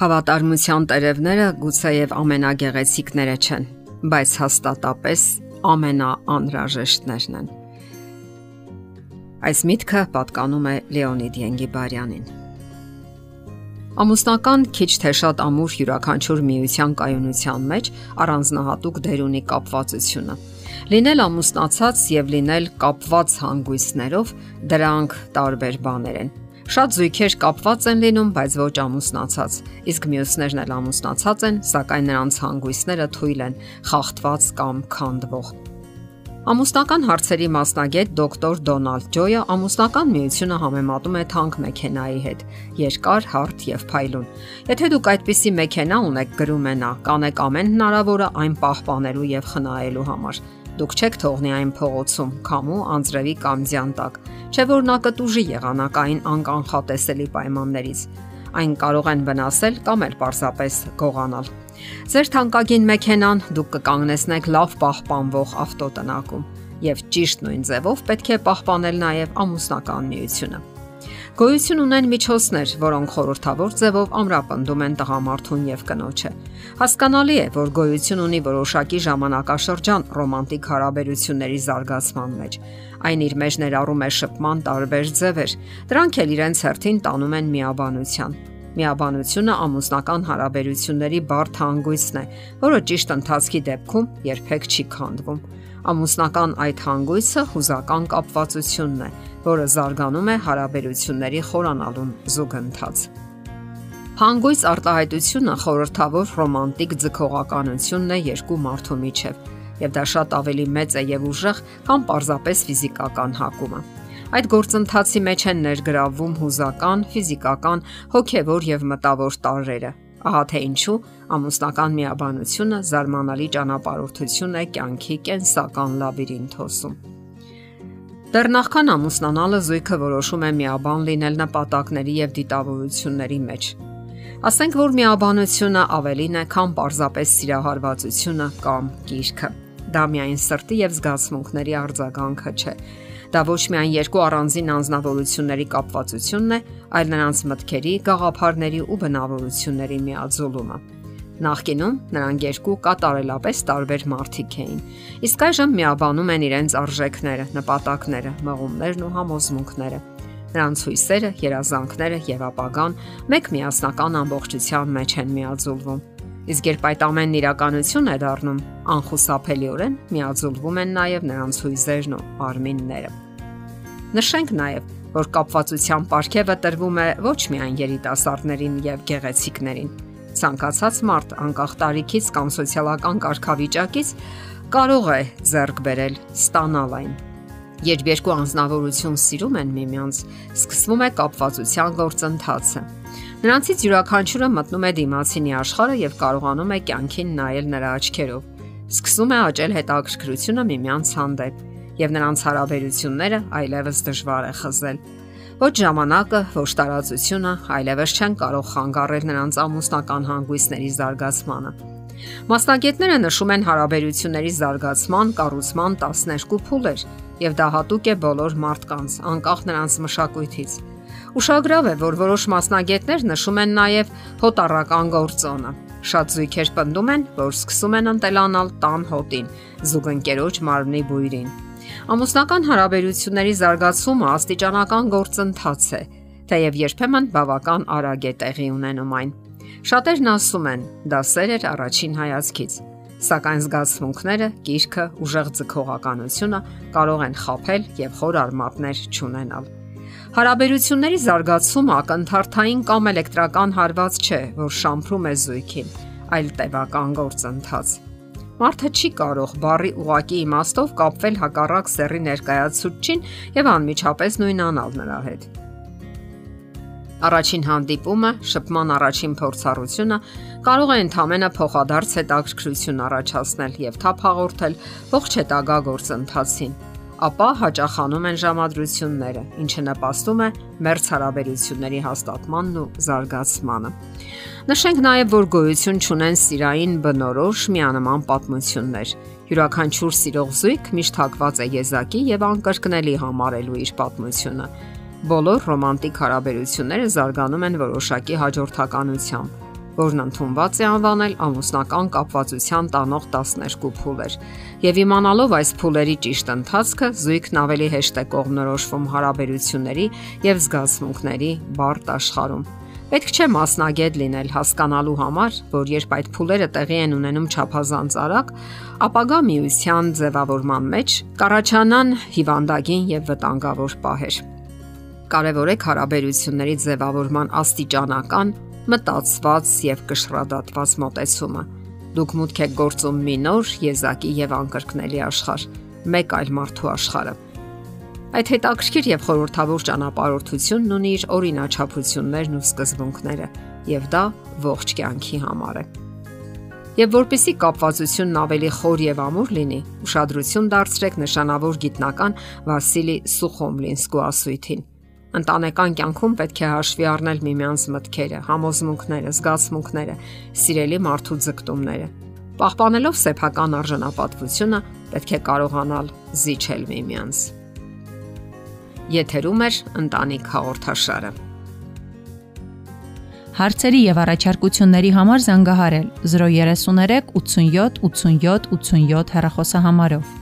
Հավատարմության տերևները գուցեև ամենագեղեցիկները չեն, բայց հաստատապես ամենաանհրաժեշտներն են։ Այս միտքը պատկանում է Լեոնիդ Ենգիբարյանին։ Ամուսնական քիչ թե շատ ամուր յուրաքանչյուր միության կայունության մեջ առանձնահատուկ դեր ունի կապվածությունը։ Լինել ամուսնացած եւ լինել կապված հանգույցներով դրանք տարբեր բաներ են Շատ զույգեր կապված են լինում, բայց ոչ ամուսնացած, իսկ մյուսներն էլ ամուսնացած են, սակայն նրանց հանգույցները թույլ են, խախտված կամ քանդվող։ Ամուսնական հարցերի մասնագետ դոկտոր Դոնալդ Ջոյը ամուսնական միությունը համեմատում է թանկ մեքենայի հետ՝ երկար, հարթ եւ փայլուն։ Եթե դուք այդպիսի մեքենա ունեք, գրում է նա, կանեք ամեն հնարավորը այն պահպանելու եւ խնայելու համար։ Դուք չեք թողնի այն փողոցում, քամու, անձրևի կամ ձյան տակ, չէ որ նա կտուժի եղանակային անկանխատեսելի պայմաններից։ Այն կարող են վնասել կամ էլ պարզապես գողանալ։ Ձեր թանկագին մեքենան դուք կկանգնեցնեք լավ պահպանվող ավտոտնակում եւ ճիշտ նույն ձևով պետք է պահպանել նաեւ ամուսնական միությունը։ Գոյություն ունեն միջոցներ, որոնք խորհրդավոր ձևով ամրապնդում են տղամարդուն եւ կնոջը։ Հասկանալի է, որ գոյություն ունի որոշակի ժամանակաշրջան ռոմանտիկ հարաբերությունների զարգացման մեջ։ Այն իր մեջ ներառում է շփման տարբեր ձևեր։ Դրանք էլ իրենց հերթին տանում են միաբանության։ Միաբանությունը ամուսնական հարաբերությունների բարդ հանգույցն է, որը ճիշտ ընթացքի դեպքում երբեք չի քանդվում։ Ամուսնական այդ հանգույցը հուզական կապվածությունն է, որը զարգանում է հարաբերությունների խորանալուն զուգընթաց։ Հանգույց արտահայտությունը խորթավոր ռոմանտիկ ձգողականությունն է երկու մարդու միջև, եւ դա շատ ավելի մեծ է եւ ուժեղ, քան պարզապես ֆիզիկական հակումը։ Այդ գործընթացի մեջ են ներգրավվում հուզական, ֆիզիկական, հոգեվոր եւ մտավոր տարրերը, Ահա թե ինչու ամուսնական միաբանությունը զարմանալի ճանապարհորդություն է կյանքի կենսական լաբիրինթոսում։ Դեռ նախքան ամուսնանալը զույգը որոշում է միաբան լինել նպատակների եւ դիտավորությունների մեջ։ Ասենք որ միաբանությունը ավելին է, քան պարզապես սիրահարվածությունը կամ գիրքը։ Դա միայն սրտի եւ զգացմունքների արձագանքը չէ, Դա ոչ միայն երկու առանձին անznավորությունների կապվածությունն է, այլ նրանց մտքերի, գաղափարների ու բնավորությունների միաձուլումը։ Նախկինում նրանք երկու կատարելապես տարբեր մարդիկ էին։ Իսկ այժմ միաբանում են իրենց արժեքները, նպատակները, մղումներն ու համոզմունքները։ Նրանց հույսերը, երազանքները եւ ապագան մեկ միասնական ամբողջության մեջ են միաձուլվում։ Իսկ երբ այդ ամենն իրականություն է դառնում, անխուսափելիորեն միաձուլվում են նաև նրանց հույզերն ու արմինները։ Նշենք նաև, որ կապվածության ապարքևը տրվում է ոչ միայն երիտասարդներին եւ գեղեցիկներին։ Ցանկացած մարդ անկախ տարիքից կամ սոցիալական կարգավիճակից կարող է ձեռք բերել, ստանալ այն։ Երբ երկու անznավորություն սիրում են միմյանց, սկսվում է կապվածության գործընթացը Նրանցից յուրաքանչյուրը մտնում է դիմացինի աշխարհը եւ կարողանում է կյանքին նայել նրա աչքերով։ Սկսում է աճել հետաքրքրությունը միմյանց հանդեպ եւ նրանց հարաբերությունները այլևս դժվար է խզել։ Ոչ ժամանակը, ոչ տարածությունը այլևս չեն կարող խանգարել նրանց ամուսնական հանգույցների զարգացմանը։ Մասնագետները նշում են հարաբերությունների զարգացման կառուցման 12 փուլեր, եւ դա հատուկ է բոլոր մարդկանց, անկախ նրանց մշակույթից։ Ուշագրավ է, որ որոշ մասնագետներ նշում են նաև հոտառական գործոնը։ Շատ զույգեր պնդում են, որ սկսում են ընտելանալ տան հոտին, զուգընկերոջ մարմնի բույրին։ Ամուսնական հարաբերությունների զարգացումը աստիճանական գործընթաց է, թեև երբեմն բավական արագ է տեղի ունենում այն։ Շատերն ասում են, դա սեր էր առաջին հայացքից, սակայն զգացմունքները, գիրքը, ուժեղ ձգողականությունը կարող են խაფել եւ խոր արմատներ չունենալ։ Հարաբերությունների զարգացումը ակնթարթային կամ էլեկտրական հարված չէ, որ շամփրում է զույգին, այլ տևական գործընթաց։ Մարդը չի կարող բարի ուղակի իմաստով կապվել հակառակ սեռի ներկայացուցչին եւ անմիջապես նույնանալ նրա հետ։ Առաջին հանդիպումը, շփման առաջին փորձառությունը կարող է ընդհանրապես փոխադարձ հետաքրքրություն առաջացնել եւ թափ հաղորդել ողջ հետագա գործընթացին ապա հաճախանում են ժամադրությունները, ինչը նպաստում է մերց հարաբերությունների հաստատմանն ու զարգացմանը։ Նշենք նաև, որ գոյություն ունեն սիրային բնորոշ միանման պատմություններ։ Յուրաքանչյուր սիրող զույգ միշտ հակված է եզակի եւ անկրկնելի համարելու իր պատմությունը։ Բոլոր ռոմանտիկ հարաբերությունները զարգանում են որոշակի հաջորդականությամբ որն ընդունված է անվանել ամուսնական կապվածության տանող 12 փուլեր։ Եվ իմանալով այս փուլերի ճիշտ ընթացքը, զույգն ավելի հեշտ է կողմնորոշվում հարաբերությունների եւ զգացմունքների բարդ աշխարհում։ Պետք չէ մասնագետ լինել հասկանալու համար, որ երբ այդ փուլերը տեղի են ունենում ճափազանց արագ, ապագա միության ձևավորման մեջ կառաջանան հիվանդագին եւ վտանգավոր պահեր։ Կարևոր է հարաբերությունների ձևավորման աստիճանական, մտածված եւ կշռադատված մոտեցումը։ Դուք մուտք եք գործում մի նոր, եզակի եւ անկրկնելի աշխարհ, մեկ այլ մարդու աշխարհը Այդ հետաքրքիր եւ խորհրդավոր ճանապարհորդությունն ունի իր օրինաչափություններն ու սկզբունքները, եւ դա ողջ կյանքի համար է։ Եվ որpիսի կապվածությունն ավելի խոր եւ ամուր լինի, ուշադրություն դարձրեք նշանավոր գիտնական Վասիլի Սուխոմլինսկու ասույթին։ Ընտանեկան կյանքում պետք է հաշվի առնել միմյանց մտքերը, համոզմունքները, զգացմունքները, սիրելի մարդու ձգտումները։ Պահպանելով սեփական արժանապատվությունը, պետք է կարողանալ զիջել միմյանց։ Եթերում է ընտանիք հաղորդաշարը։ Հարցերի եւ առաջարկությունների համար զանգահարել 033 87 87 87 հեռախոսահամարով։